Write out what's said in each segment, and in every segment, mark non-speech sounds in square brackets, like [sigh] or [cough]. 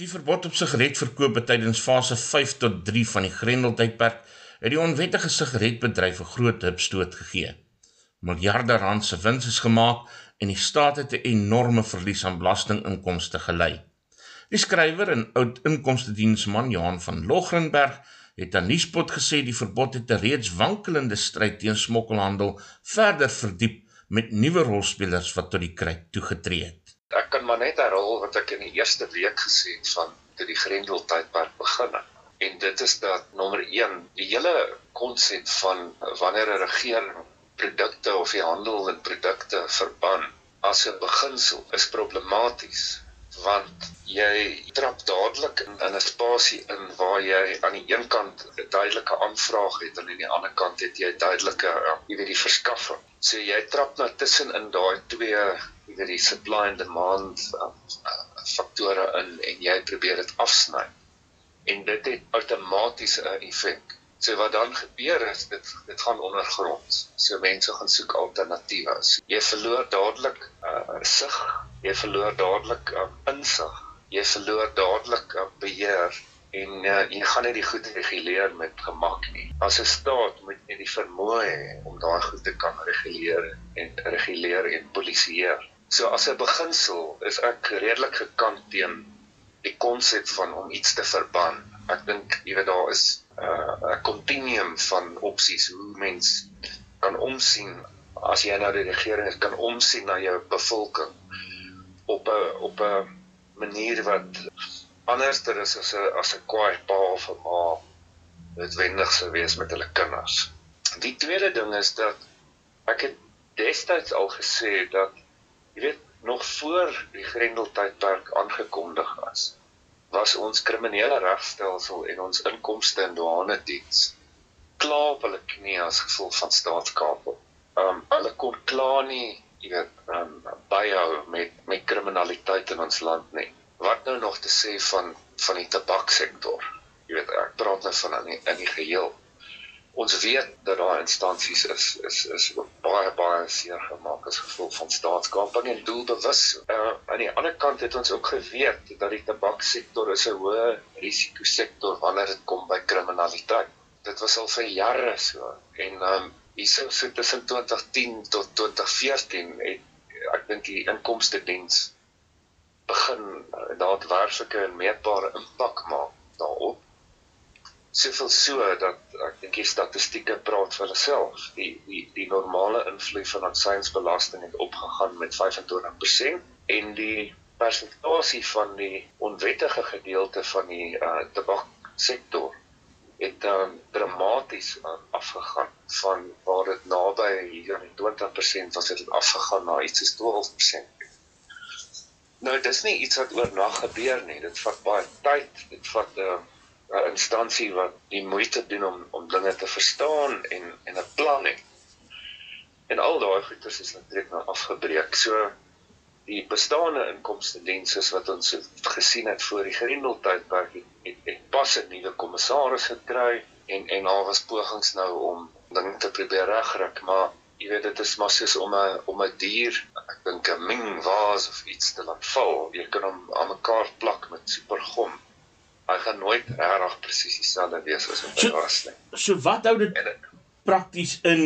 Die verbod op sigaretverkoop tydens fase 5 tot 3 van die Grendeltydperk het die onwettige sigaretbedryf 'n groot hupstoot gegee. Miljarde rand se wins is gemaak en die staat het 'n enorme verlies aan belastinginkomste gelei. Die skrywer en oud inkomstediensman Johan van Logrenberg het aan Nuuspot gesê die verbod het 'n reeds wankelende stryd teen smokkelhandel verder verdiep met nuwe rolspelers wat tot die kryk toegetree het. Ek kan maar net herhaal wat ek in die eerste week gesê het van toe die Grendel tydperk begin het. En dit is dat nommer 1, die hele konsep van wanneer 'n regering produkte of die handel in produkte verban as 'n beginsel is problematies want jy trap dadelik in, 'n spasie in waar jy aan die een kant 'n duidelike aanvraag het en aan die ander kant het jy duidelike jy weet die verskaffing. So jy trap nou tussen in daai twee jy weet die supply and demand uh, uh, faktore in en jy probeer dit afsny. En dit het outomaties 'n effek. So wat dan gebeur is dit dit gaan ondergrond. So mense gaan soek alternatiewe. So, jy verloor dadelik uh, sig, jy verloor dadelik uh, insig, jy verloor dadelik uh, beheer en uh, jy gaan nie die goed reguleer met gemak nie. As 'n staat moet jy die vermoë hê om daai goed te kan reguleer en reguleer en polisieer. So as 'n beginsel is ek redelik gekant teen die konsep van om iets te verban. Ek dink jy weet daar is uh, 'n uh, kontinuum van opsies hoe mens kan omsien as jy nou die regering kan omsien na jou bevolking op 'n op 'n manier wat anderster is as 'n as 'n kwaai pa of 'n ma noodwendig sou wees met hulle kinders. Die tweede ding is dat ek het destyds al gesê dat jy weet nog voor die Grendeltydperk aangekondig was was ons kriminele regstelsel en ons inkomste en douane diens klaar op hulle knie as gevolg van staatskaping. Um hulle kon klaar nie, jy weet, um byhou met met kriminaliteit in ons land nie wat nou nog te sê van van die tabaksektor? Jy weet ek praat nou van in die, in die geheel. Ons weet dat daar instansies is is is baie baie seer gemaak as gevolg van staatskaping en doelbewus. Uh, aan die ander kant het ons ook geweet dat die tabaksektor 'n hoë risiko sektor wanneer dit kom by kriminaliteit. Dit was al vir jare so en um, hierso so tussen 2010 tot 2014 het ek dink die inkomste diens begin uh, daadwerklike en meetbare impak maak daarop. Soveel so dat ek dink die statistieke praat vir hulself. Die die die normale invloed van aksiesbelasting het opgegaan met 25% en die persentasie van die onwettige gedeelte van die uh, tabaksektor het um, dramaties uh, afgegaan van waar dit naby hier aan die 20% was dit afgegaan na iets soos 12%. Nou dis nie iets wat oornag gebeur nie. Dit vat baie tyd. Dit vat 'n uh, 'n instansie wat die moeite doen om om dinge te verstaan en en 'n plan het. En al daai goeders is natuurlik nou afgebreek. So die bestaande inkomste dienste wat ons gesien het voor die Grendeltydperk het, het, het pas 'n nuwe kommissaris gekry en en daar was pogings nou om dinge te probeer regkry, maar jy weet dit is maar soos om 'n om 'n dier, ek dink 'n ming vaas of iets te laat val. Jy kan hom aan mekaar plak met supergom. Hy gaan nooit regtig presies dieselfde wees as wat hy was nie. So wat hou dit prakties in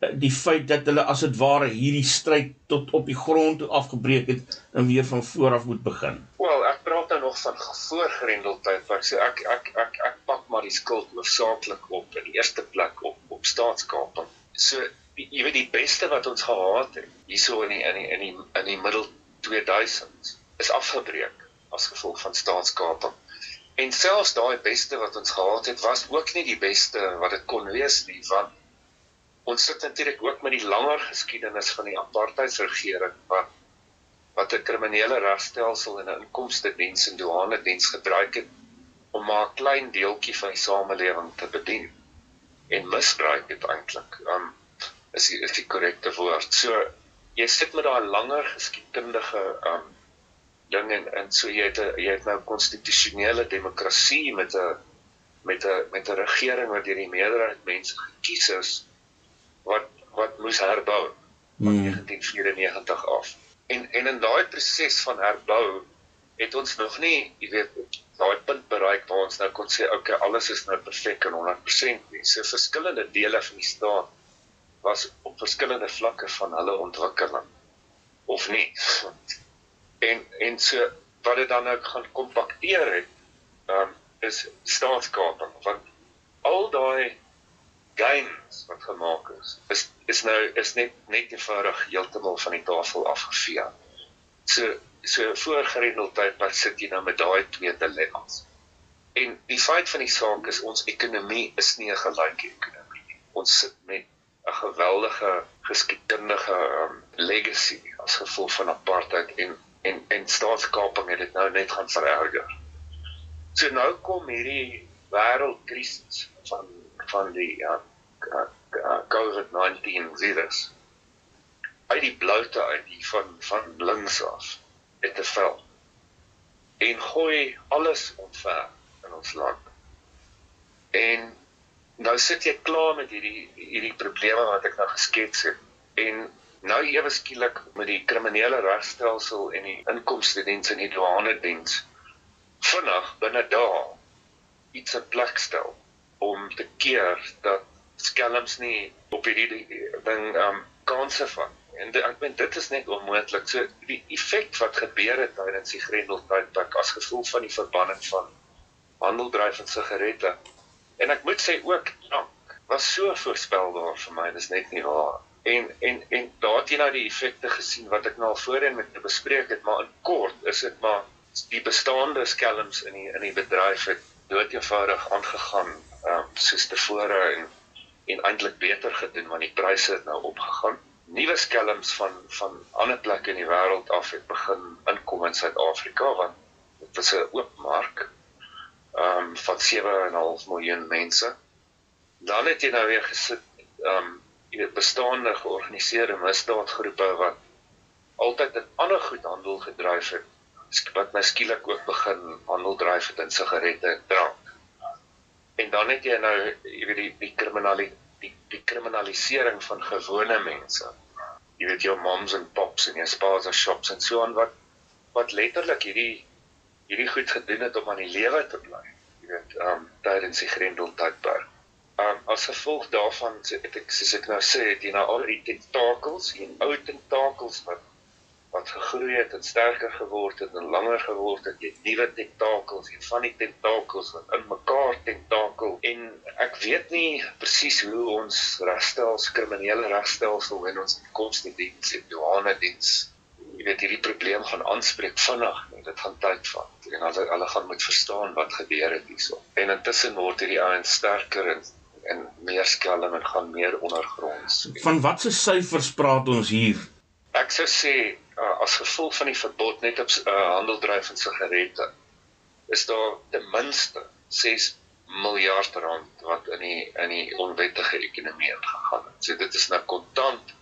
eh, die feit dat hulle as dit ware hierdie stryd tot op die grond toe afgebreek het en weer van voor af moet begin. Wel, ek praat nou nog van voorgrendeltyd, want so ek ek ek ek pak maar die skuld hoofsaaklik op in die eerste plek op op staatskaping. So jy weet die beste wat ons gehad het hierso in die in die in die in die middel 2000s is afgebreek as gevolg van staatskaping. En selfs daai beste wat ons gehad het was ook nie die beste wat dit kon wees nie want ons sit natuurlik ook met die langer geskiedenis van die apartheidsregering wat wat 'n kriminele regstelsel en 'n inkomste diens en douane diens gebruik het om maar 'n klein deeltjie van die samelewing te bedien en misbruik dit eintlik. Um is die, is die korrekte woord. So jy sit met daai langer geskiedkundige um ding en en so jy het 'n jy het nou konstitusionele demokrasie met 'n met 'n met 'n regering wat deur die meerderheid mense gekies is wat wat moes herbou van hmm. 1994 af. En en in daai proses van herbou het ons nog nie, jy weet, daai punt bereik waar ons nou kon sê okay, alles is nou perfek en 100% nie. So verskillende dele van die staat was op verskillende vlakke van hulle ontwikkeling of nie. En en so wat dit dan nou gaan kompakteer het, um, is staatskaping want al daai gains wat gemaak is, is is nou is net net eenvoudig heeltemal van die tafel afgevee. So so voorgerendel tydperk sit jy nou met daai twee dilemmas. En die feit van die saak is ons ekonomie is nie 'n gelyke ekonomie. Ons sit met 'n geweldige geskiedkundige um, legacy as gevolg van apartheid en en en staatskaping het dit nou net gaan vererger. So nou kom hierdie wêreldkrisis van van die ja COVID-19 virus uit die bloute uit die van van links af het te vel en gooi alles omver in ons land. En nou sit jy klaar met hierdie hierdie probleme wat ek nou geskets het en nou ewe skielik met die kriminele regstelsel en die inkomste diens en die douane diens vinnig binne dae iets in plek stel om te keer dat skelms nie op hierdie ding um kanse van en de, ek meen dit is net onmoontlik. So die effek wat gebeur het tydens die Grendeltydperk as gevolg van die verbanning van handeldryf en sigarette. En ek moet sê ook drank was so voorspelbaar vir my dis net nie waar en en en daar het jy nou die effekte gesien wat ek nou al voorheen met bespreek het maar in kort is dit maar die bestaande skelms in die in die bedryf het dood eenvoudig aangegaan um, soos tevore en en eintlik beter gedoen want die pryse het nou opgegaan. Nuwe skelms van van ander plekke in die wêreld af het begin inkom in Suid-Afrika want dit was 'n oop mark. Um, van 7.5 miljoen mense. Dan het jy nou weer gesit um, jy weet bestaande georganiseerde misdaadgroepe wat altyd 'n ander goed handel gedryf het wat nou skielik ook begin handel dryf het in sigarette en drank. En dan het jy nou jy weet die die kriminaliteit die, die kriminalisering van gewone mense. Jy weet jou moms en pops en jou spas en shops en so aan wat wat letterlik hierdie hierdie goed gedoen het om aan die lewe te bly. Jy weet, ehm um, tydens die Grendeltydperk. Um, as gevolg daarvan het ek soos ek nou sê, het jy nou al die tentakels, die ou tentakels wat wat gegroei het en sterker geword het en langer geword het, jy nuwe tentakels en van die tentakels wat in mekaar tentakel. En ek weet nie presies hoe ons regstelsel kriminele regstelsel en ons inkomstediens en douane diens jy weet hierdie probleem gaan aanspreek vinnig en dit gaan tyd vat en hulle hulle gaan moet verstaan wat gebeur het hierso. En intussen word hierdie ouens sterker en en meer skelm en gaan meer ondergronds van watse syfers praat ons hier ek sou sê uh, as gevolg van die verbod net op uh, handeldryf en sigarette is daar ten minste 6 miljard rand wat in die in die onwettige ekonomie ingegaan het. So dit is nou kontant.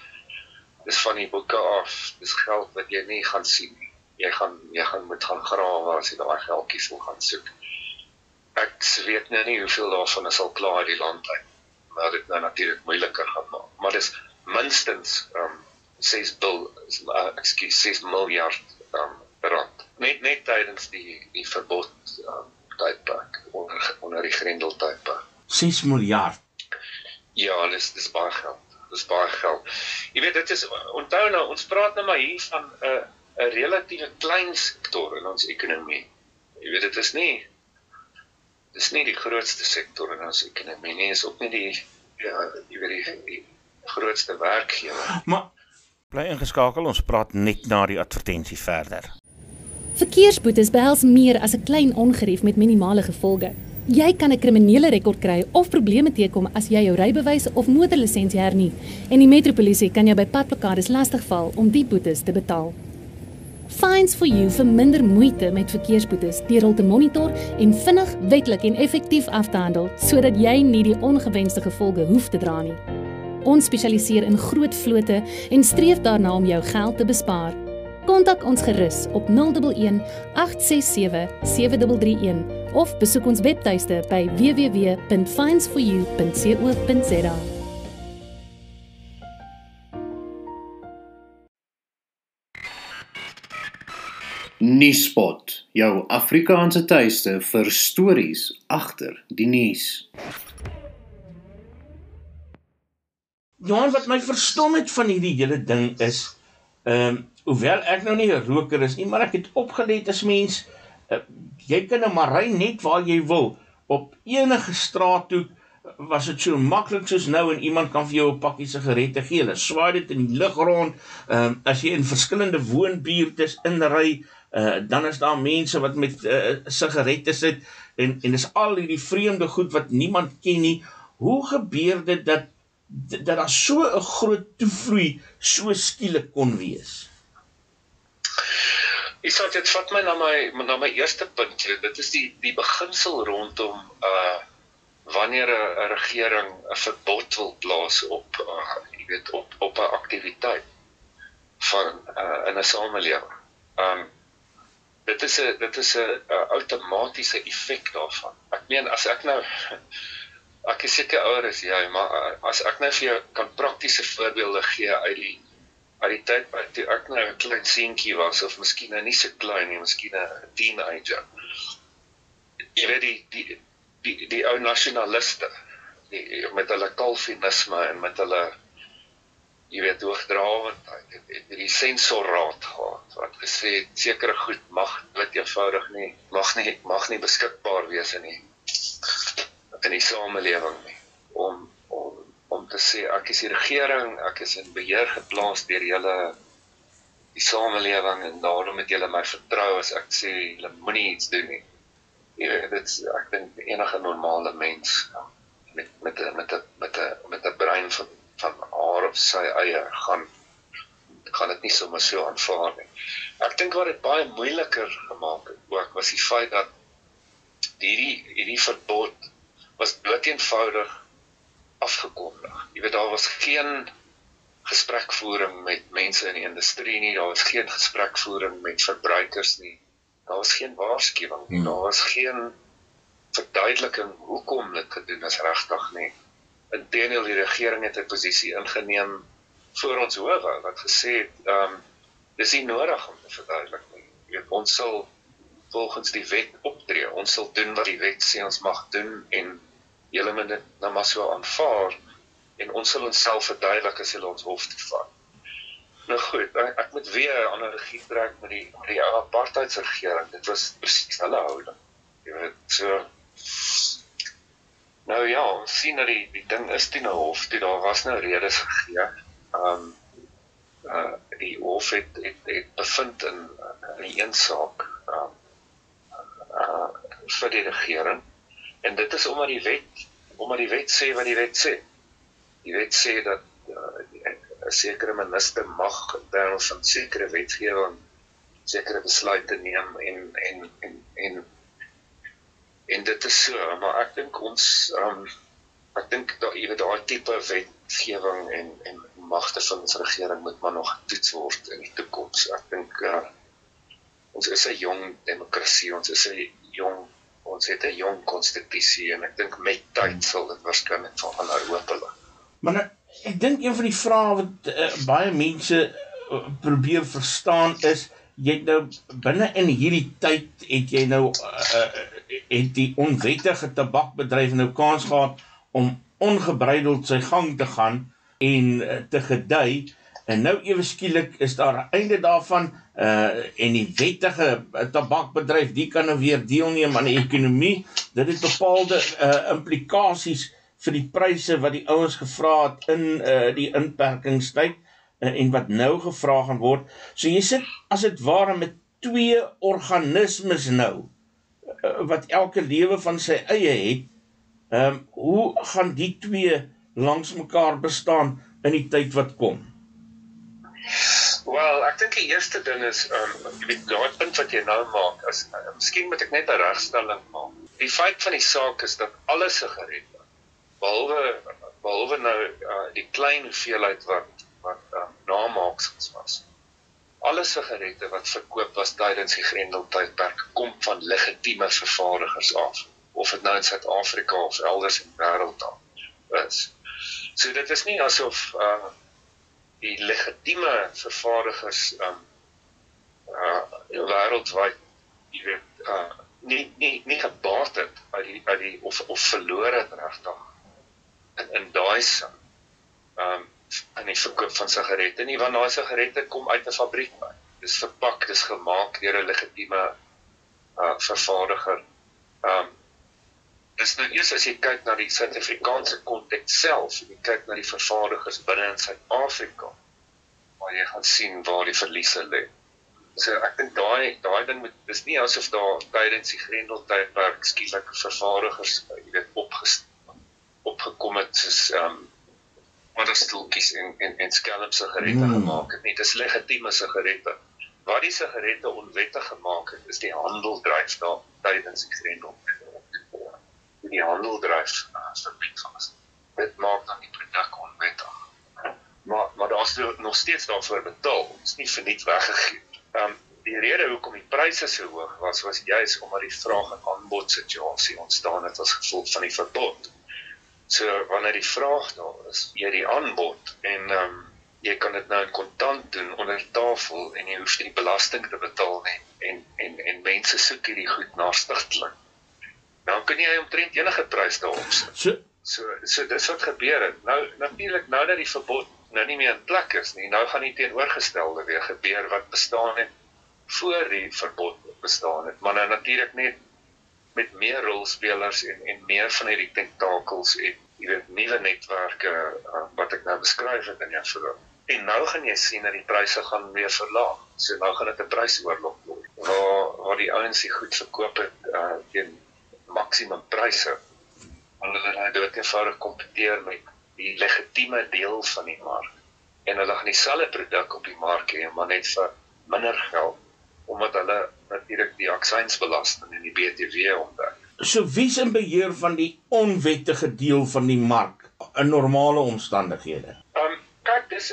Dis van die boeke af. Dis geld wat jy nie gaan sien nie. Jy gaan jy gaan moet gaan grawe as jy daai geldjies wil gaan soek. Ek weet nou nie hoeveel daarvan is al klaar die land uit. Maar dit nou natuurlik moeiliker gaan maak. Maar dis minstens um, 6 bil uh, ekskuus 6 miljard um, rand. Net net tydens die die verbod um, tydperk onder onder die Grendel tydperk. 6 miljard? Ja dis dis baie geld. Dis baie geld. Jy weet dit is onthou nou ons praat nou maar hier van 'n uh, 'n relatiewe klein sektor in ons ekonomie. Jy weet dit is nie dis nie die grootste sektor in ons ekonomie nie is ook nie die ja jy weet die, die grootste werkgewer maar Bly ingeskakel, ons praat net na die advertensie verder. Verkeersboetes behels meer as 'n klein ongerief met minimale gevolge. Jy kan 'n kriminele rekord kry of probleme teekom as jy jou rybewys of motorlisensie hernie en die metropolisie kan jou by padblokkades lastigval om die boetes te betaal. Fines for you vir minder moeite met verkeersboetes deur hul te monitor en vinnig, wettelik en effektief af te handel sodat jy nie die ongewenste gevolge hoef te dra nie. Ons spesialiseer in groot vlote en streef daarna om jou geld te bespaar. Kontak ons gerus op 011 867 7331 of besoek ons webtuiste by www.finds4u.co.za. Nuuspot, jou Afrikaanse tuiste vir stories agter die nuus. Johan wat my verstom het van hierdie hele ding is ehm um, hoewel ek nou nie 'n roker is nie, maar ek het opgelet as mens uh, jy kan nou maar ry net waar jy wil op enige straat toe was dit so maklik soos nou en iemand kan vir jou 'n pakkie sigarette gee. Hulle swaai dit in die lug rond. Ehm um, as jy in verskillende woonbuurte inry, uh, dan is daar mense wat met uh, sigarette sit en en dis al hierdie vreemde goed wat niemand ken nie. Hoe gebeur dit dat dat daar so 'n groot toevloei so skielik kon wees? Ek sê dit vat my na my na my eerste punt. Dit is die die beginsel rondom uh wanneer 'n regering 'n verbod wil plaas op uh, jy weet op op 'n aktiwiteit van uh, in 'n samelewing. Um dit is 'n dit is 'n outomatiese effek daarvan. Ek meen as ek nou [laughs] ek is seker ouer as jy, maar uh, as ek nou vir jou kan praktiese voorbeelde gee uit die uit die tyd wat toe ek nou 'n klein seentjie was of miskien nou nie so klein nie, miskien 'n teenager. Jy weet die die die die ou nasionaliste die met hulle kalvinisme en met hulle jy weet hoogdrawendheid het, het die sensorraad gehad wat gesê het sekere goed mag dit eenvoudig nie mag nie mag nie beskikbaar wees in die in die samelewing nie. Om om om te sê ek is die regering ek is in beheer geplaas deur julle die samelewing en daarom het julle my vertrou as ek sê julle moenie iets doen nie. Jy weet dit ek dink enige normale mens met met met met 'n met 'n brein van van haar op sy eie gaan gaan dit nie sommer so aanvaar nie. Ek dink wat dit baie moeiliker gemaak het ook was die feit dat hierdie hierdie verbod was doeteenvoudig afgekondig. Jy weet daar was geen gesprekvoering met mense in die industrie nie, daar was geen gesprekvoering met verbruikers nie daar was geen waarskuwing nie. Hmm. Daar was geen verduideliking hoekom dit gedoen is regtig nie. Inteendeel die regering het 'n posisie ingeneem voor ons howe wat gesê het, ehm um, dis nie nodig om te verduidelik nie. Jy weet ons sal volgens die wet optree. Ons sal doen wat die wet sê ons mag doen en julle moet dit nou maar so aanvaar en ons sal onsself verduidelik as hulle ons hof toe vat. Nou goed, ek, ek moet weer 'n ander regie trek met die met die apartheidsregering. Dit was presies hulle houding. Jy weet, so Nou ja, ons sien dat die die ding is toe nou hof, toe daar was nou redes gegee. Um uh die hof het het, het bevind in in die een saak um uh vir die regering en dit is omdat die wet omdat die wet sê wat die wet sê. Die wet sê dat uh, 'n sekere minister mag terwyl van sekere wetgewing sekere besluite neem en en en en en dit is so maar ek dink ons um, ek dink dat jy weet daai tipe wetgewing en en magte van ons regering moet maar nog getoets word in die toekoms. Ek dink uh, ons is 'n jong demokrasie ons is 'n jong ons het 'n jong konstitusie en ek dink met tyd sal dit waarskynlik van aanhou hopelik maar nou, ek dink een van die vrae wat uh, baie mense uh, probeer verstaan is jy nou binne in hierdie tyd het jy nou uh, het die onwettige tabakbedryf nou kans gehad om ongebreideld sy gang te gaan en uh, te gedei. En nou ewe skielik is daar 'n einde daarvan uh en die wettige tabakbedryf die kan nou weer deelneem aan die ekonomie. Dit het bepaalde uh implikasies vir die pryse wat die ouens gevra het in uh die inperkingstyd uh, en wat nou gevra gaan word. So jy sit as dit ware met twee organismes nou wat elke lewe van sy eie het. Ehm um, hoe gaan die twee langs mekaar bestaan in die tyd wat kom? Wel, ek dink die eerste ding is ehm um, jy weet daai punt wat jy nou maak, as uh, miskien moet ek net 'n regstelling maak. Die feit van die saak is dat alles se gered behalwe behalwe nou uh, die klein hoeveelheid wat wat uh, namaaksels was. Alle sigarette wat verkoop was tydens die Grendeltydperk kom van legitieme vervaardigers af, of dit nou in Suid-Afrika of elders in die wêreld is. So dit is nie asof uh, die legitieme vervaardigers um, uh, wêreldwyd jy weet uh nie nie nie gebaat het uit die uit die of of verloor het regtig in in daai sin. Um in die verkoop van sigarette nie want daai sigarette kom uit 'n fabriek uit. Dis verpak, dis gemaak deur 'n legitieme uh vervaardiger. Um dis nou eers as jy kyk na die Suid-Afrikaanse konteks self, jy kyk na die vervaardigers binne in Suid-Afrika waar jy gaan sien waar die verliese lê. So ek dink daai daai ding moet dis nie asof daar tydens die Grendeltydperk skielik vervaardigers, jy weet, opgestaan opgekom het soos um, modderstoeltjies en en en skelm sigarette mm. gemaak het. Nie dis legitieme sigarette. Wat die sigarette onwettig gemaak het, is die handeldryf daar tydens die Grendel. Die handeldryf as verbied was. Dit maak dan die produk onwettig. Maar maar daar's nog steeds daarvoor betaal. Dit is nie verniet weggegee. Ehm um, die rede hoekom die pryse so hoog was was juis omdat die vraag en aanbod situasie ontstaan het as gevolg van die verbod. So wanneer die vraag daar is, jy die aanbod en ehm um, jy kan dit nou in kontant doen onder tafel en jy hoef nie belasting te betaal nie en en en mense soek hierdie goed na stigtelik. Dan kan jy omtrent enige prys daarop sit. So so so dis wat gebeur het. Nou natuurlik nou dat die verbod nou nie meer in plek is nie, nou gaan die teenoorgestelde weer gebeur wat bestaan het voor die verbod bestaan het. Maar nou natuurlik net met meer rolspelers en en meer van hierdie tentakels en jy weet nuwe netwerke uh, wat ek nou beskryf het in jou verhaal. En nou gaan jy sien dat die pryse gaan weer verlaag. So nou gaan dit 'n prysoorlog word. Waar waar die ouens se goed verkoop het uh, teen maksimum pryse. Hulle wil nou dit eenvoudig kompeteer met die legitieme deel van die mark. En hulle gaan dieselfde produk op die mark hê, maar net vir minder geld omdat hulle natuurlik die aksiesbelasting en die BTW ontdek. So wie's in beheer van die onwettige deel van die mark in normale omstandighede? Ehm um, kyk dis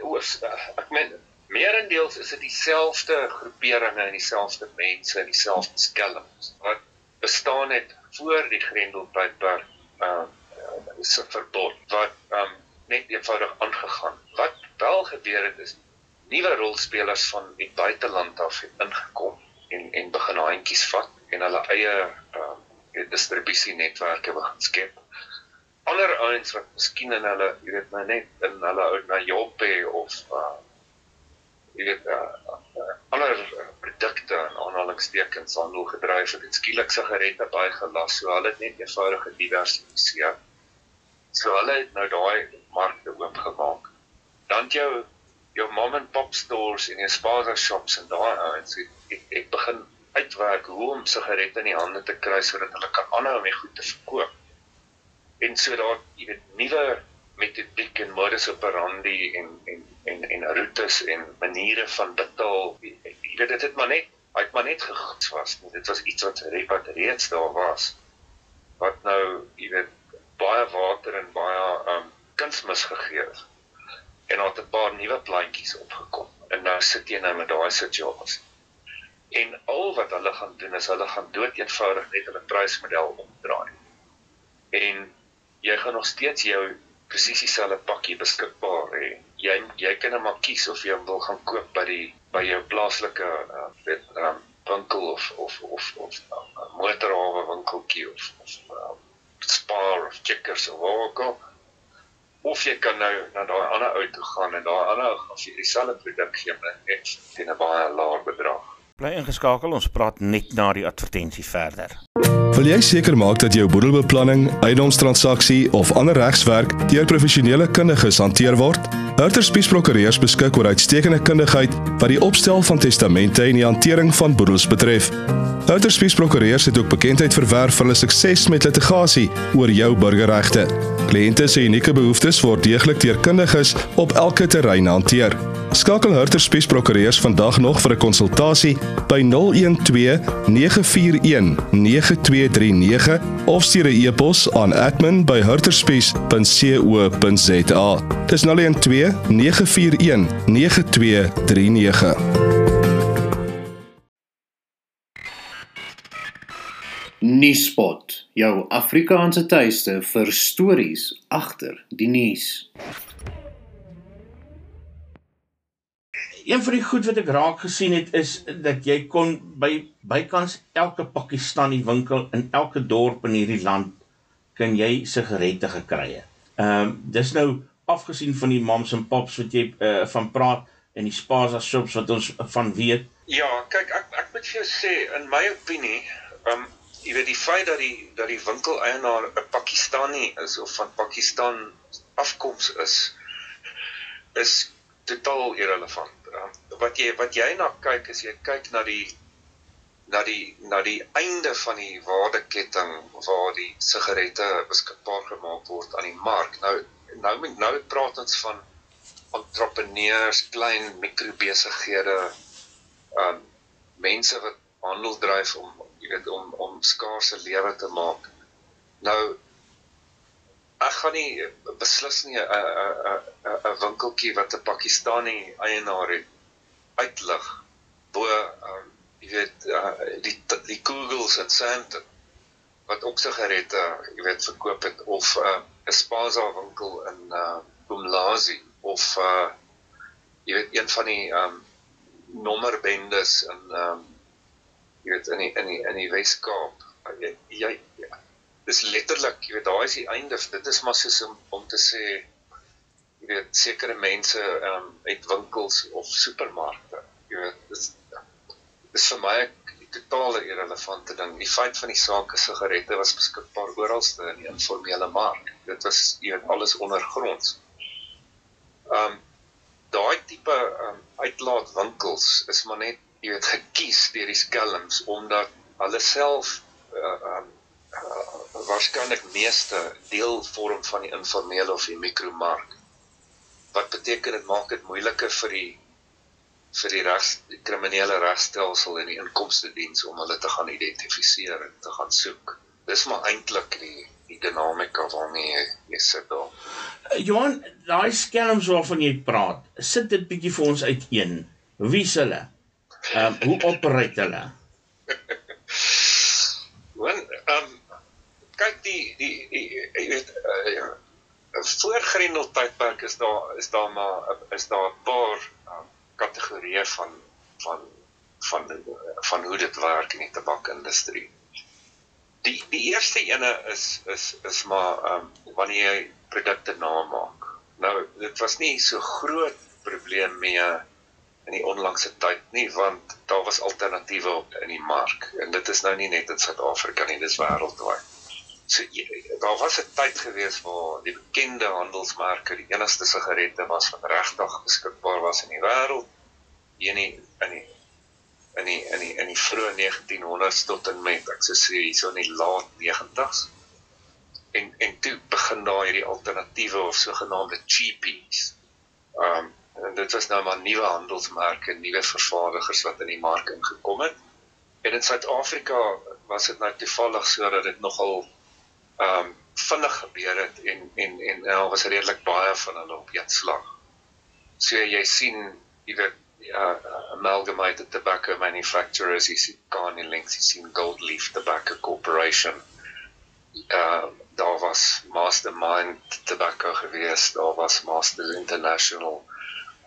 oos uh, uh, ek meen meerendeels is dit dieselfde groeperinge en dieselfde mense en dieselfde skelms wat bestaan het voor die Grendeltydperk ehm uh, is 'n verbod wat ehm um, net eenvoudig aangegaan. Wat wel gebeur het is nuwe rolspelers van die buiteland af het ingekom en en begin handjies vat en hulle eie uh distribusienetwerke begin skep. Ander ouens wat miskien in hulle, jy weet, nou net in hulle ou na Joppe of uh jy weet uh, ander produkte en aanhalingstekens handel gedryf het en skielik sigarette baie gelas, so hulle het net eenvoudige diversifiseer. So hulle het nou daai markte oopgemaak. Dan jou jou mom and pop stores en jou spaza shops en daai ouens ek, ek, ek begin uitwerk hoe om sigarette in die hande te kry sodat hulle kan aanhou om die goed te verkoop. En so daar jy weet nuwe metodiek en modus operandi en en en en roetes en maniere van betaal. Jy weet dit het maar net uit maar net gegoeds was. Nie. Dit was iets wat repat reeds daar was. Wat nou jy weet baie water en baie um kunsmis gegee het en daar het 'n paar nuwe plantjies opgekom en nou sit jy nou met daai situasie. En al wat hulle gaan doen is hulle gaan dood eenvoudig net hulle prysmodel omdraai. En jy gaan nog steeds jou presies dieselfde pakkie beskikbaar hê. Jy jy kan net maar kies of jy wil gaan koop by die by jou plaaslike uh, weet um, winkel of of of of uh, motorhawe winkeltjie of of uh, Spar of Checkers of waar ook al of jy kan nou na daai ander ou toe gaan en daai ander ou gaan vir dieselfde produk gee maar net teen 'n baie laer bedrag. Bly ingeskakel, ons praat net na die advertensie verder. Wil jy seker maak dat jou boedelbeplanning, eiendomstransaksie of ander regswerk deur professionele kundiges hanteer word? Hurter Spies Prokureurs beskik oor uitstekende kundigheid wat die opstel van testamente en die hantering van boedels betref. Hurter Spies Prokureurs het ook bekendheid verwerf vir hulle sukses met litigasie oor jou burgerregte. Kliënte se unieke behoeftes word deeglik deur kundiges op elke terrein hanteer. Skakel Hurter Spies Prokureurs vandag nog vir 'n konsultasie by 012 941 9239 of stuur 'n e-pos aan admin@hurterspies.co.za. Dis 012 941 9239. Nuuspot, jou Afrikaanse tuiste vir stories agter die nuus. Een van die goed wat ek raak gesien het is dat jy kon by bykans elke Pakistani winkel in elke dorp in hierdie land kan jy sigarette gekry het. Ehm um, dis nou afgesien van die moms en pops wat jy uh, van praat en die spaza shops wat ons van weet. Ja, kyk ek ek moet vir jou sê in my opinie, ehm um, jy weet die feit dat die dat die winkeleienaar 'n Pakistani is of van Pakistan afkoms is is totaal irrelevant. Wat jy wat jy na kyk is jy kyk na die na die na die einde van die waardeketting waar die sigarette beskikbaar gemaak word aan die mark. Nou nou met nou praat ons van entrepreneurs, klein mikrobesighede, um mense wat handel dryf om jy weet om om skaarse lewe te maak. Nou ek gaan nie beslis nie 'n 'n 'n 'n winkeltjie wat 'n Pakistani eienaar het uitlig bo um, jy weet uh, die die Googles en Sandton wat ook sigarette jy weet verkoop het of 'n uh, Spaza winkel in uh Umlazi of uh jy weet een van die um nommerbendes in um jy weet in die in die in die Wes-Kaap. Jy jy ja. Dis letterlik, jy weet, daai is die einde. Dit is maar soos om om te sê jy weet sekere mense ehm um, uit winkels of supermarkte. Jy weet, dis dis vir my 'n totale irrelevante ding. Die feit van die saak is sigarette was beskikbaar oralste in die informele mark. Dit was jy weet alles ondergronds. Ehm um, daai tipe ehm um, uitlaatwinkels is maar net jy weet gekies deur die skelms omdat hulle self uh, um, uh, waarskynlik meeste deel vorm van die informele of die mikromark. Wat beteken dit maak dit moeiliker vir die vir die regs die kriminele regstelsel en die inkomste diens om hulle te gaan identifiseer en te gaan soek. Dis maar eintlik die die dinamika waarmee jy, jy sit daar. Uh, Johan, daai skelms waarvan jy praat, sit dit bietjie vir ons uiteen. Wie is hulle? Ehm um, hoe operate hulle? [laughs] Want ehm um, kyk die die die jy weet uh, voor Grendel tydperk is daar is daar maar is daar 'n paar um, kategorieë van van van van hoe dit werk in die tabakindustrie. Die die eerste ene is is is maar ehm um, wanneer jy produkte namaak. Nou dit was nie so groot probleem mee in die onlangse tyd nie want daar was alternatiewe in die mark en dit is nou nie net in Suid-Afrika nie dis wêreldwyd. So daar was 'n tyd gewees waar die bekende handelsmerke die enigste sigarette was wat regtig beskikbaar was in die wêreld. Hier in in die in die in die in die vroeë 1900s tot en met ek sou sê hierso in die laat 90s. En en toe begin daar hierdie alternatiewe of sogenaamde cheapies. Um en dit was nou maar nuwe handelsmerke, nuwe vervaardigers wat in die mark ingekom het. En in Suid-Afrika was dit nou toevallig so dat dit nogal ehm um, vinnig gebeur het en en en daar was redelik baie van hulle op een slag. So jy sien, weet ja, amalgamated tobacco manufacturers, jy sien Carney Links, jy sien Gold Leaf Tobacco Corporation. Uh daar was Mastermind Tobacco gewees, daar was Masters International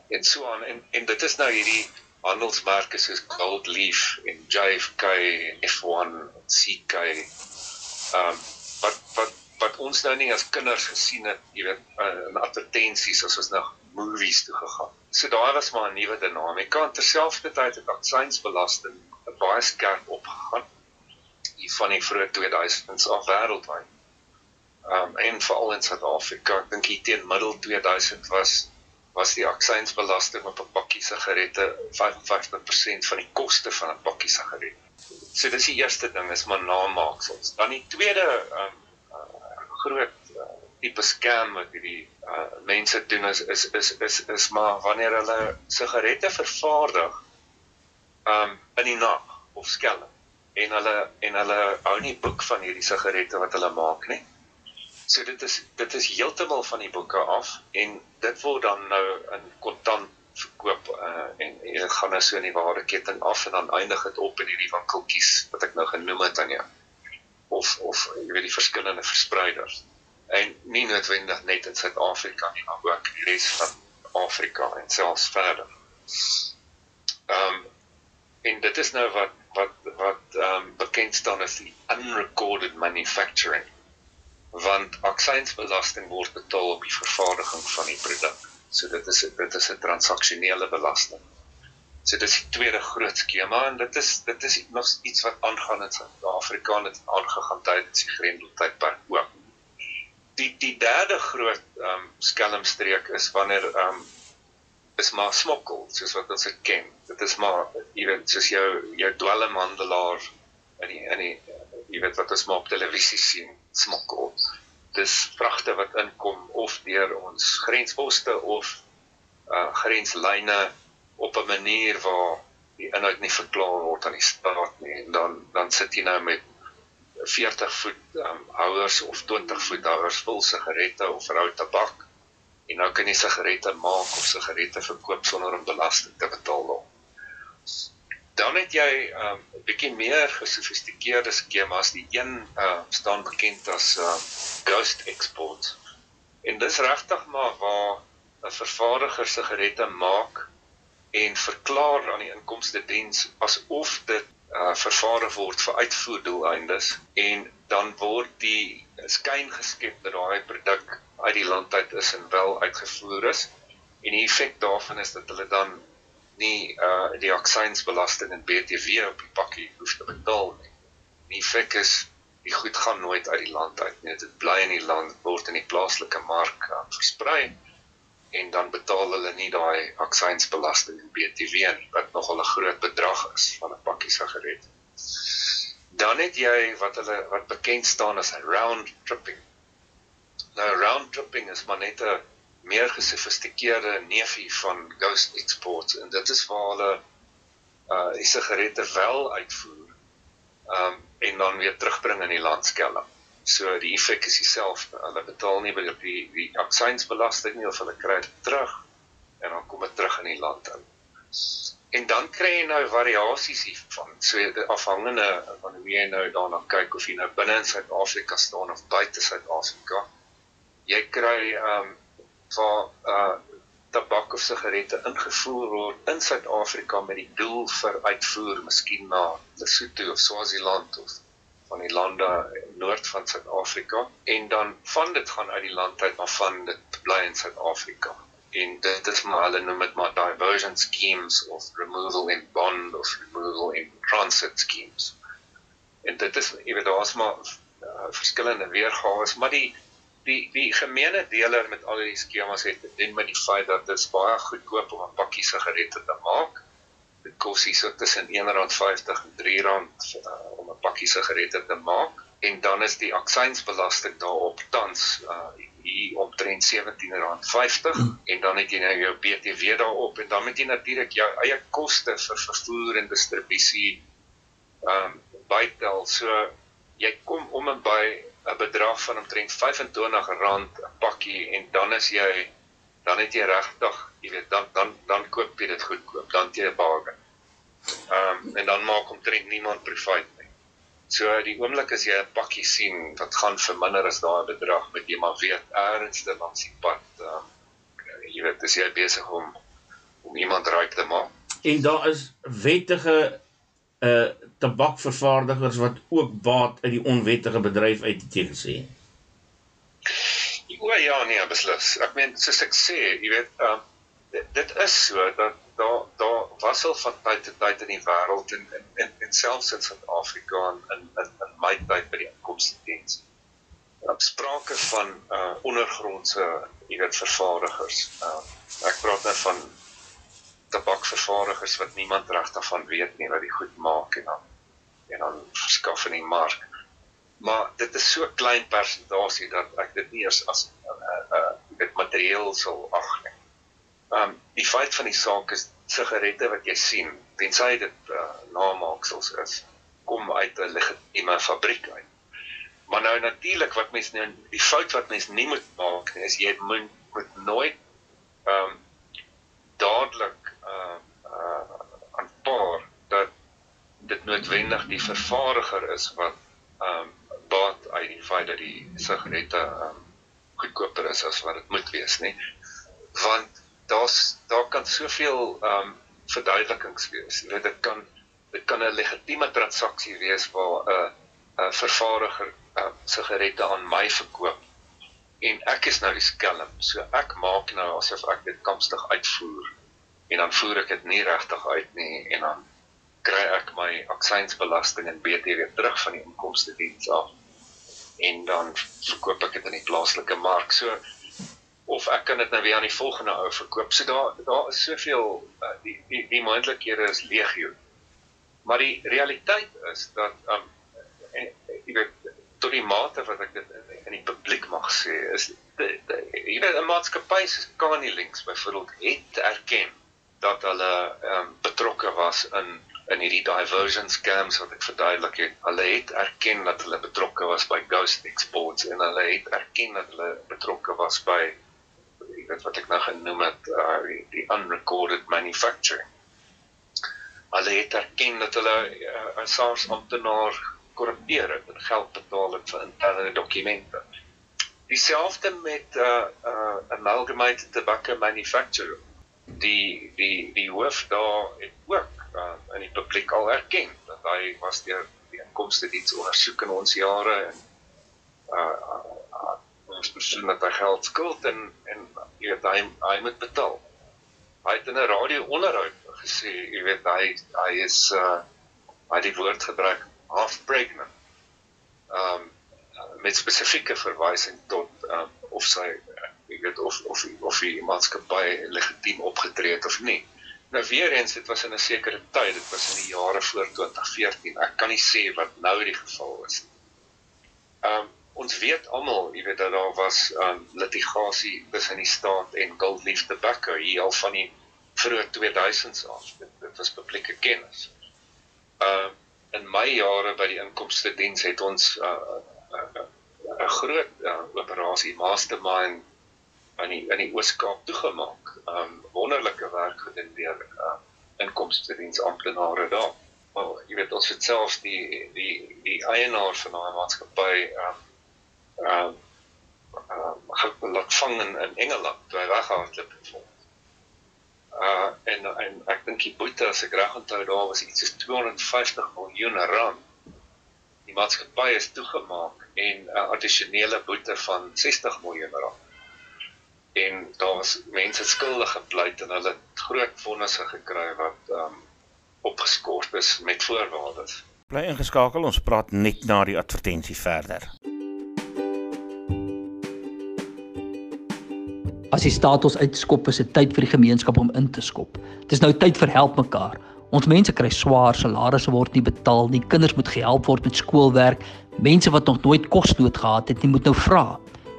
en so aan en en dit is nou hierdie handelsmerke soos Gold Leaf en JFK en F1 en CK um wat wat wat ons nou nie as kinders gesien het, jy weet, uh, in advertensies as ons na movies toe gegaan. So daar was maar 'n nuwe dinamika terselfdertyd het aksiesbelasting baie skerp opgegaan hier van die vroeë 2000s af wêreldwyd. Um en veral in Suid-Afrika, ek dink hier teen middel 2000 was was die aksiesbelasting op 'n pakkie sigarette 55% van die koste van 'n pakkie sigarette. So dis die eerste ding is maar namaaksels. Dan die tweede um, uh, groot uh, tipe scam wat hierdie uh, mense doen is is is is is maar wanneer hulle sigarette vervaardig um in die nag of skelm en hulle en hulle hou nie boek van hierdie sigarette wat hulle maak nie. So dit is dit is heeltemal van die boeke af en dit word dan nou in kontant verkoop uh, en jy gaan nou so in die ware ketting af en dan eindig dit op in hierdie winkeltjies wat ek nou genoem het aan jou. Of of jy weet die verskillende verspreiders. En nie noodwendig net in Suid-Afrika nie, maar ook in die res van Afrika en selfs verder. Ehm um, en dit is nou wat wat wat ehm um, bekend staan as die unrecorded manufacturing want aksiesbelasting word betaal op die vervaardiging van die produk. So dit is dit is 'n transaksionele belasting. So dis die tweede groot skema en dit is dit is nog iets wat aangaan in Suid-Afrika en dit aangegaan tydens die Grendeltydperk ook. Die die derde groot ehm um, skelmstreek is wanneer ehm um, is maar smokkel soos wat ons dit ken. Dit is maar jy weet soos jou jou dwelmhandelaar in die in die jy weet wat ons maar op televisie sien smokkel. Dis vragte wat inkom of deur ons grensposte of uh grenslyne op 'n manier waar die inhoud nie verklaar word aan die staat nie. En dan dan sit jy nou met 40 voet um, houers of 20 voet houers vol sigarette of rou tabak. En nou kan jy sigarette maak of sigarette verkoop sonder om belasting te betaal dan het jy 'n um, bietjie meer gesofistikeerde skemas. Die een uh, staan bekend as uh, ghost export. En dis regtig maar waar 'n vervaardiger sigarette maak en verklaar aan die inkomste diens asof dit uh, vervaardig word vir uitvoerdoeleindes en dan word die skyn geskep dat daai produk uit die land uit is en wel uitgevoer is. En die effek daarvan is dat hulle dan nie uh die aksiesbelasting en BTW op die pakkie hoef te betaal nie. Die feit is die goed gaan nooit uit die land uit nie. Dit bly in die land word in die plaaslike mark uh, versprei en dan betaal hulle nie daai aksiesbelasting en BTW nie wat nogal 'n groot bedrag is van 'n pakkie sigaret. Dan het jy wat hulle wat bekend staan as round tripping. Nou round tripping is maar net 'n meer gesofistikeerde neefie van Ghost Exports en dit is waar hulle uh die sigarette wel uitvoer um en dan weer terugbring in die landskelm. So die effek is dieselfde. Hulle betaal nie by die die aksiesbelasting nie of hulle kry dit terug en dan kom dit terug in die land in. En dan kry jy nou variasies hiervan. So afhangende van hoe jy nou daarna kyk of jy nou binne in Suid-Afrika staan of buite Suid-Afrika. Jy kry um waar uh tabak of sigarette ingevoer word in Suid-Afrika met die doel vir uitvoer miskien na Lesotho of Swaziland of van die lande noord van Suid-Afrika. En dan van dit gaan uit die land uit maar van dit bly in Suid-Afrika. En dit is maar hulle noem dit maar diversion schemes of removal in bond of removal in transit schemes. En dit is jy weet daar's maar uh, verskillende weergawe maar die die die gemeene deler met al hierdie skemas het doen met die feit dat dit baie goedkoop om 'n pakkie sigarette te maak. Dit kos hier so tussen R1.50 en R3 uh, om 'n pakkie sigarette te maak en dan is die aksiesbelasting daarop tans uh, hier omtrent R17.50 mm. en dan het jy nou jou BTW daarop en dan moet jy natuurlik jou eie koste vir vervoer en distribusie ehm um, bytel. So jy kom om en by 'n bedrag van omtrent R25 'n pakkie en dan is jy dan het jy regtig, jy weet, dan dan dan koop jy dit goedkoop, dan jy 'n bargain. Ehm um, en dan maak omtrent niemand profit nie. So die oomblik as jy 'n pakkie sien wat gaan vir minder as daai bedrag, moet jy maar weet eers te langs die pad, ehm um, jy weet, dis jy besig om om iemand ryk te maak. En daar is wettige uh tabakvervaardigers wat ook baat uit die onwettige bedryf uit te teken sê. O ja, nee, beslis. Ek meen soos ek sê, jy weet, uh dit, dit is so dat daar daar was al van tyd tot tyd in die wêreld en en en, en selfs in Suid-Afrika en in in in my tyd by die inkomstediens. Daar sprake van uh ondergrondse, jy weet, vervaardigers. Uh ek praat nou van tabakvervaardigers wat niemand regtig van weet nie wat die goed maak en dan en dan verskaf in die mark. Maar dit is so klein persentasie dat ek dit nie eers as 'n uh, uh, dit materieel sal ag nie. Um die feit van die saak is sigarette wat jy sien, tensy dit uh, namaaksels is, kom uit 'n legitieme fabriek uit. Maar nou natuurlik wat mense nou die fout wat mense nie moet maak nie, is jy moet, moet nooit um dadelik aanpaar dat dit noodwendig die vervaardiger is wat um baat uit die feit dat die sigarette um goedkoper is as wat dit moet wees, nê? Want daar's daar kan soveel ehm um, verduidelikings wees. Jy weet dit kan dit kan 'n legitieme transaksie wees waar 'n uh, 'n vervaardiger uh, sigarette aan my verkoop en ek is nou die skelm. So ek maak nou asof ek dit kampstig uitvoer en dan voer ek dit nie regtig uit nie en dan kry ek my aksiesbelasting en BTW terug van die inkomste diens af. En dan verkoop ek dit in die plaaslike mark. So of ek kan dit nou weer aan die volgende ou verkoop. So daar daar is soveel uh, die die, die moontlikhede is legio. Maar die realiteit is dat um jy weet tot die mate wat ek dit in, die publiek mag sê is jy weet 'n maatskappy soos Kani Links byvoorbeeld het erken dat hulle um, betrokke was in in hierdie diversion scams wat ek verduidelik het. Hulle het erken dat hulle betrokke was by Ghost Exports en hulle het erken dat hulle betrokke was by jy weet wat ek nou genoem het uh, die, die unrecorded manufacturing. Hulle het erken dat hulle uh, 'n SARS amptenaar korrumpeer het en geld betaal het vir interne dokumente. Dieselfde met 'n uh, uh, amalgamated tobacco manufacturer. Die die die hoof daar het ook uh, in die publiek al erken dat hy was deur die inkomste diens ondersoek in ons jare en uh, uh ons persoon dat hy geld skuld en en jy weet hy hy moet betaal. Hy het in 'n radio onderhoud gesê, jy weet hy hy is uh hy het die woord gebruik half pregnant. Um met spesifieke verwysing tot um of sy ek weet of of of die maatskappy legitiem opgetree het of nie. Nou weer eens, dit was in 'n sekere tyd, dit was in die jare voor 2014. Ek kan nie sê wat nou die geval is nie. Um ons weet almal, jy weet dat daar was um litigasie tussen die staat en Gold Leaf Tobacco hier al van die vroeë 2000s af. Dit, dit was publieke kennis. Um in my jare by die inkomste diens het ons 'n uh, uh, uh, uh, groot uh, operasie mastermind in die in die Oos-Kaap toegemaak. Um wonderlike werk gedoen deur uh, inkomste diens amptenare daar. Maar jy weet ons het self die die die eienaar van daai maatskappy um um uh, laat vang in, in Engeland toe hy weghardloop het uh en en ek dink die boete as ek reg onthou daar was iets soos 250 miljoen rand. Die maatskappy is toegemaak en 'n uh, addisionele boete van 60 miljoen rand. En daar was mense skuldig gepleit en hulle het groot vonnisse gekry wat um opgeskort is met voorwaardes. Bly ingeskakel, ons praat net na die advertensie verder. As die staat ons uitskop, is dit tyd vir die gemeenskap om in te skop. Dit is nou tyd vir help mekaar. Ons mense kry swaar, salarisse word nie betaal nie, kinders moet gehelp word met skoolwerk. Mense wat nog nooit kosnood gehad het, nie moet nou vra.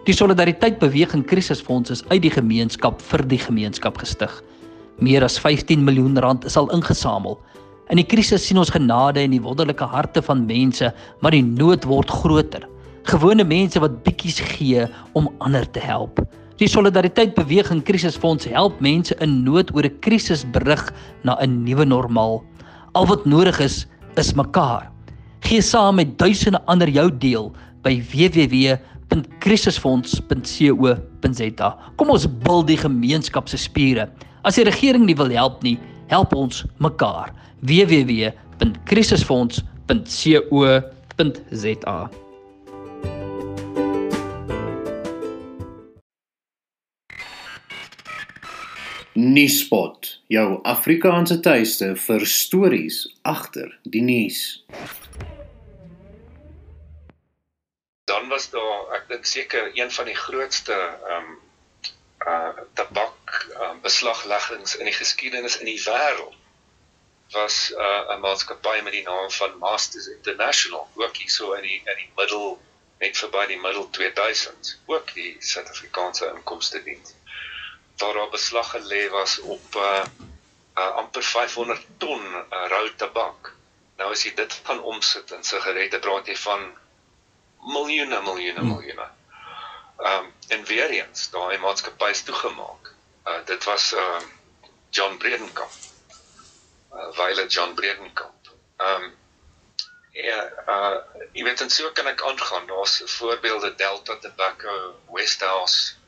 Die solidariteit beweging krisisfonds is uit die gemeenskap vir die gemeenskap gestig. Meer as 15 miljoen rand is al ingesamel. In die krisis sien ons genade in die wonderlike harte van mense, maar die nood word groter. Gewone mense wat bietjies gee om ander te help. Die Solidariteit Beweging Krisisfonds help mense in nood oor 'n krisis berig na 'n nuwe normaal. Al wat nodig is, is mekaar. Gee saam met duisende ander jou deel by www.krisisfonds.co.za. Kom ons bil die gemeenskap se spiere. As die regering nie wil help nie, help ons mekaar. www.krisisfonds.co.za. Nuuspot, jou Afrikaanse tuiste vir stories agter die nuus. Dan was daar, ek dink seker een van die grootste ehm um, uh tabak um, beslagleggings in die geskiedenis in die wêreld was uh 'n maatskappy met die naam van Masters International, ook hier so in die in die middel net verby die middel 2000s, ook die Suid-Afrikaanse inkomste diens waar daar beslag gelê was op uh, uh amper 500 ton uh, rou tabak. Nou as jy dit gaan omsit in sigarette, praat jy van miljoene, miljoene, hmm. miljoene. Ehm um, en weer eens, daai maatskappy is toegemaak. Uh dit was uh John Bredenkamp. Uh Wile John Bredenkamp. Ehm um, ja, uh jy weet en so kan ek aangaan. Daar's voorbeelde Delta Tobacco, Westhouse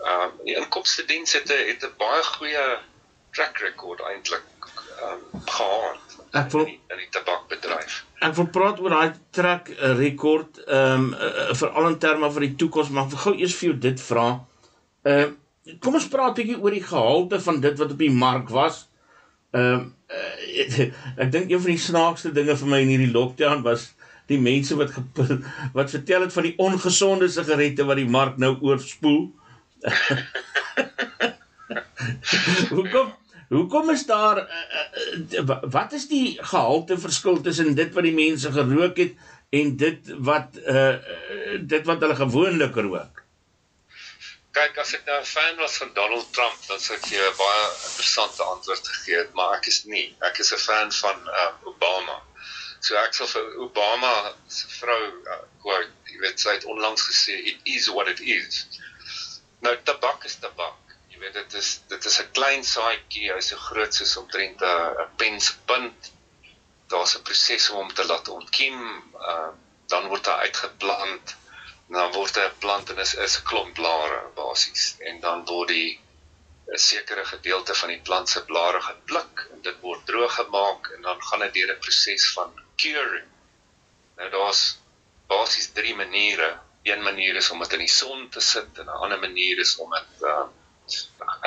Ehm um, die inkomste diens het 'n het 'n baie goeie track record eintlik ehm um, gehad. Ek wil in die, in die tabakbedryf. Ek wil praat oor daai track record ehm um, uh, veral in terme van die toekoms, maar ek wil gou eers vir jou dit vra. Ehm uh, kom ons praat bietjie oor die gehalte van dit wat op die mark was. Ehm um, uh, [laughs] ek dink een van die snaakste dinge vir my in hierdie lockdown was die mense wat [laughs] wat vertel het van die ongesonde sigarette wat die mark nou oorspoel. [laughs] hoekom hoekom is daar uh, uh, wat is die gehalte verskil tussen dit wat die mense gerook het en dit wat uh, dit wat hulle gewoonlik rook? Kyk, as ek nou 'n fan was van Donald Trump, dan sou ek jou 'n baie interessante antwoord gegee het, maar ek is nie. Ek is 'n fan van uh, Obama. So ek sal vir Obama se vrou uh, quote, jy weet sy het onlangs gesê it is what it is. Nou tabak is tabak. Jy weet dit is dit is 'n klein saaitjie, hy's so groot soos omtrent 'n penspunt. Daar's 'n proses om hom te laat ontkiem, uh, dan word hy uitgeplant dan word 'n plant en is is 'n klomp blare basies en dan word die 'n sekere gedeelte van die plant se blare gepluk en dit word droog gemaak en dan gaan dit deur 'n proses van curing. Nou daar's basies drie maniere. Een manier is om dit in die son te sit en 'n ander manier is om dit uh,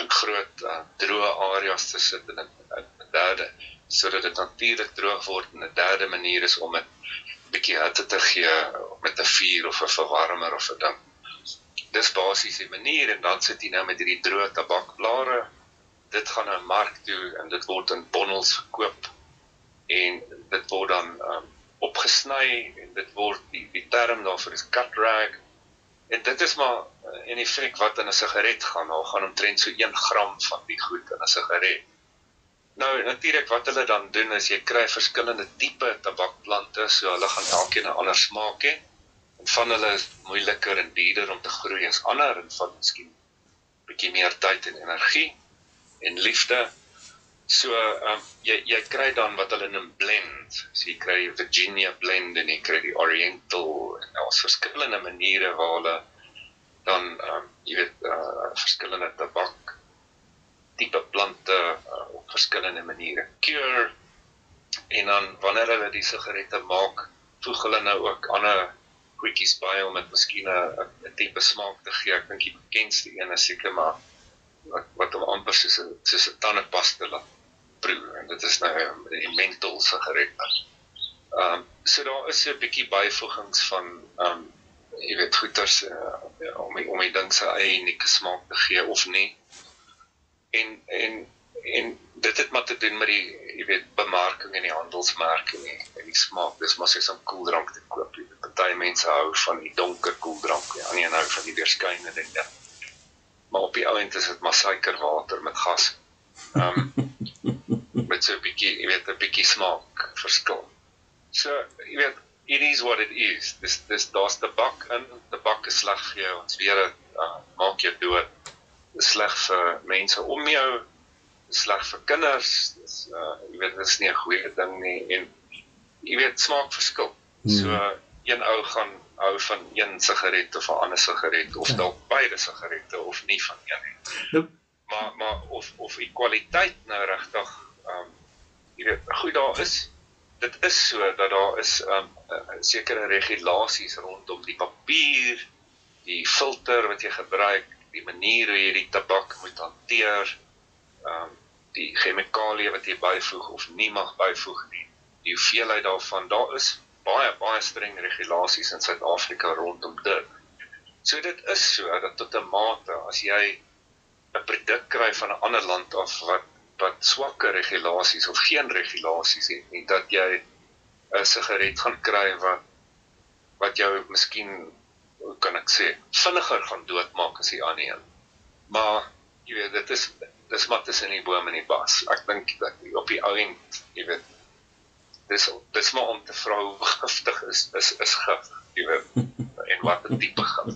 in groot uh, droë areas te sit en 'n derde sodat dit natuurlik droog word en 'n derde manier is om dit bietjie hitte te gee met 'n vuur of 'n verwarmer of 'n ding. Dis basies die manier en dan sit jy nou met hierdie droë tabakblare. Dit gaan na 'n mark toe en dit word in bondels verkoop en dit word dan um, opgesny en dit word die die term daarvoor is cut rag. En dit is maar uh, in effek wat in 'n sigaret gaan. Daar gaan omtrent so 1 gram van die goed in 'n sigaret. Nou natuurlik wat hulle dan doen is jy kry verskillende tipe tabakplante, so hulle gaan elkeen 'n ander smaak hê. En van hulle is moeiliker en duurder om te groei as ander en van miskien bietjie meer tyd en energie en liefde. So ehm um, jy jy kry dan wat hulle noem blend. So jy kry Virginia blend en jy kry die Oriental en daar's verskillende maniere waar hulle dan ehm um, jy weet uh, verskillende tabak tipe plante uh, op verskillende maniere cure en dan wanneer hulle die sigarette maak voeg hulle nou ook ander goedjies by om dit miskien 'n tipe smaak te gee. Ek dink die bekendste een is seker maar wat wat hom amper soos 'n soos 'n tandepasta laat proe. En dit is nou 'n menthol sigaret. Ehm um, so daar is 'n bietjie byvoegings van ehm um, jy weet goeters uh, om om die ding se eie unieke smaak te gee of nie. En en en dit het maar te doen met die jy weet bemarking en die handelsmerke en die, en die smaak. Dis maar soos 'n koeldrank te koop. Jy weet party mense hou van die donker koeldrank ja ander hou van die deurskynende ding ja. maar op die ount is dit maar suikerwater met gas. Um, [laughs] met so 'n bietjie jy weet 'n bietjie smaak verskil. So jy weet it is what it is dis dis daar's tabak in tabak is sleg vir jou ons weet dit uh, maak jou dood sleg vir mense om jou, sleg vir kinders. Dis uh jy weet dit is nie 'n goeie ding nie en jy weet smaak verskil. Hmm. So een ou gaan hou van een sigaret of 'n ander sigaret of ja. dalk beide sigarette of nie van een nie. Maar maar of of die kwaliteit nou regtig um jy weet goed daar is dit is so dat daar is um sekere regulasies rondom die papier, die filter wat jy gebruik, die manier hoe jy die tabak moet hanteer, um, die chemikalieë wat jy byvoeg of nie mag byvoeg nie. Die hoeveelheid daarvan, daar is baie baie streng regulasies in Suid-Afrika rondom dit. So dit is so dat tot 'n mate as jy 'n produk kry van 'n ander land af wat wat swakker regulasies of geen regulasies het nie, dat jy 'n sigaret gaan kry wat wat jou miskien hoe kan ek sê, vinniger gaan doodmaak as die ander een. Maar jy weet dit is dis maar tussen die bome en die bos. Ek dink dat op die ou end, jy weet dis dis maar om te vra hoe [laughs] giftig is is is gif, jy weet en wat 'n tipe gif.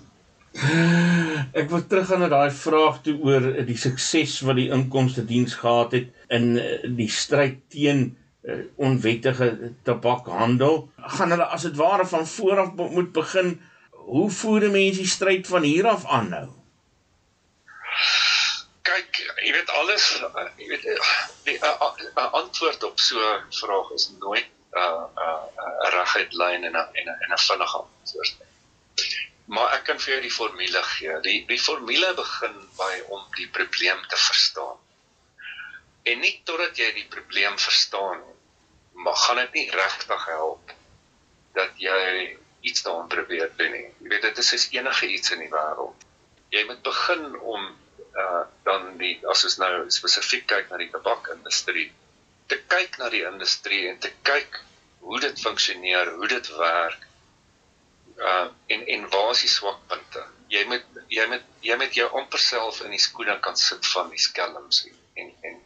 Ek wil teruggaan na daai vraag toe oor die sukses wat die inkomste diens gehad het in eh, die stryd teen uh, onwettige tabakhandel. Gaan hulle as dit ware van voor af moet begin hoe voer mense die stryd van hier af aan nou? kyk, jy weet alles, uh, jy weet die uh, uh, antwoord op so 'n vraag is nooit 'n uh, uh, reguit lyn en 'n en 'n vinnige antwoord nie. Maar ek kan vir jou die formule gee. Die die formule begin by om die probleem te verstaan. En nie totdat jy die probleem verstaan nie, maar gaan dit nie regtig help dat jy iets daaraan probeer doen nie. Jy weet dit is soos enige iets in die wêreld. Jy moet begin om uh dan die as ons nou spesifiek kyk na die tabakindustrie, te kyk na die industrie en te kyk hoe dit funksioneer, hoe dit werk uh en en waar is die swakpunte? Jy moet jy moet jy moet jou amper self in die skoene kan sit van die skelms en en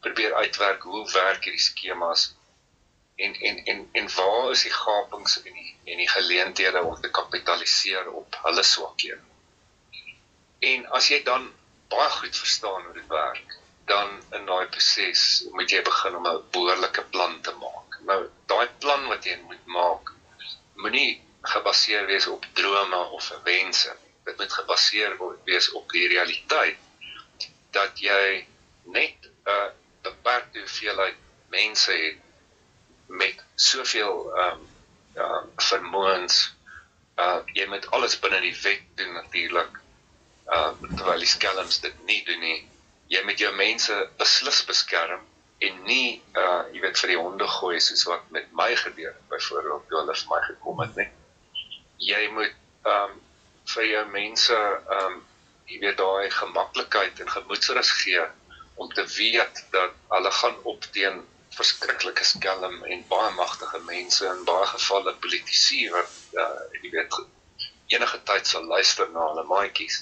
probeer uitwerk hoe werk hierdie skemas en en en en waar is die gapings en die en die geleenthede om te kapitaliseer op hulle swakhede. En as jy dan baie goed verstaan hoe dit werk, dan in daai proses moet jy begin om 'n behoorlike plan te maak. Nou, daai plan wat jy moet maak, moenie gebaseer wees op drome of wense. Dit moet gebaseer wees op die realiteit dat jy net 'n beperkte hoeveelheid mense het met soveel ehm um, ja vermoëns. Uh jy moet alles binne die wet doen natuurlik. Uh terwyl die skelms dit nie doen nie. Jy moet jou mense beslis beskerm en nie uh jy weet vir die honde gooi soos wat met my gebeur byvoorbeeld toe hulle vir my gekom het nie jy moet ehm um, vir jou mense ehm um, jy weet daai gemaklikheid en gemoedsrus gee om te weet dat hulle gaan op teen verskriklike skelm en baie magtige mense in baie gevalle politici wat uh, jy weet enige tyd sal luister na hulle maatjies.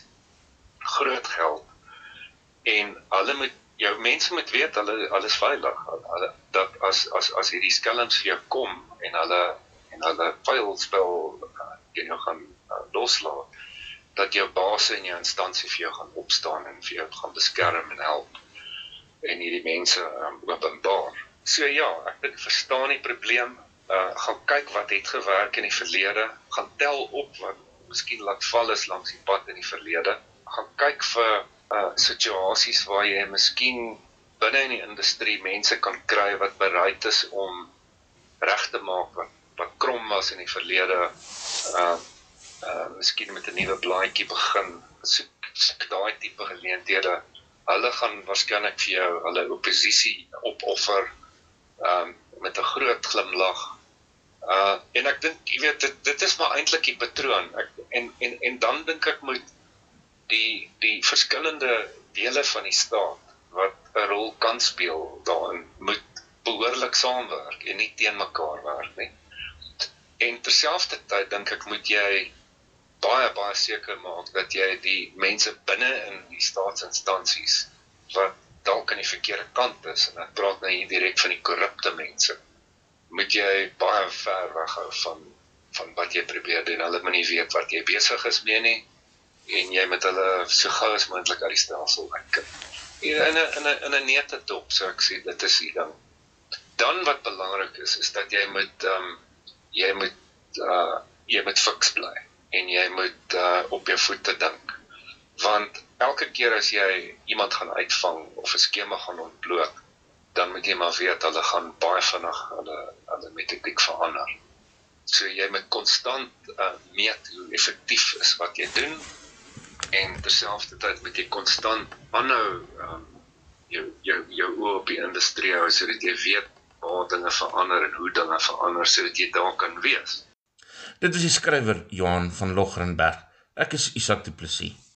Groot geld. En hulle moet jou mense moet weet hulle alles veilig. Hulle dat as as as hierdie skelms vir jou kom en hulle en hulle vuil teen jou gaan uh, loslaat dat jou baas en jou instansie vir jou gaan opstaan en vir jou gaan beskerm en help en hierdie mense um, openbaar. So ja, ek dink verstaan die probleem, uh gaan kyk wat het gewerk in die verlede, gaan tel op wat miskien laat val is langs die pad in die verlede. Gaan kyk vir uh situasies waar jy miskien binne in die industrie mense kan kry wat bereid is om reg te maak wat wat krom was in die verlede uh uh miskien met 'n nuwe blaadjie begin soek, soek daai tipe geleenthede. Hulle gaan waarskynlik vir jou hulle oppositie opoffer um met 'n groot glimlag. Uh en ek dink jy weet dit dit is maar eintlik die patroon. Ek en en en dan dink ek moet die die verskillende dele van die staat wat 'n rol kan speel daarin moet behoorlik saamwerk en nie teen mekaar werk nie En terselfdertyd dink ek moet jy baie baie seker maak dat jy die mense binne in die staatsinstansies wat dalk aan die verkeerde kant is en ek praat nou hier direk van die korrupte mense moet jy baie ver weghou van van wat jy probeer doen. Hulle moet nie weet wat jy besig is mee nie en jy moet hulle so gou as moontlik uit die stelsel uit. In 'n in 'n in 'n nette dop, so ek sê dit is die ding. Dan wat belangrik is is dat jy moet ehm um, jy moet uh jy moet fiks bly en jy moet uh op jou voete dink. Want elke keer as jy iemand gaan uitvang of 'n skema gaan ontbloot, dan moet jy maar weet hulle gaan baie vinnig hulle hulle metodiek verander. So jy moet konstant uh meet hoe effektief is wat jy doen en terselfdertyd moet jy konstant aanhou um jou jou jou oë op die industrie hou sodat jy weet waar dinge verander en hoe dinge verander sodat jy daar kan wees. Dit is die skrywer Johan van Logrenberg. Ek is Isak Du Plessis.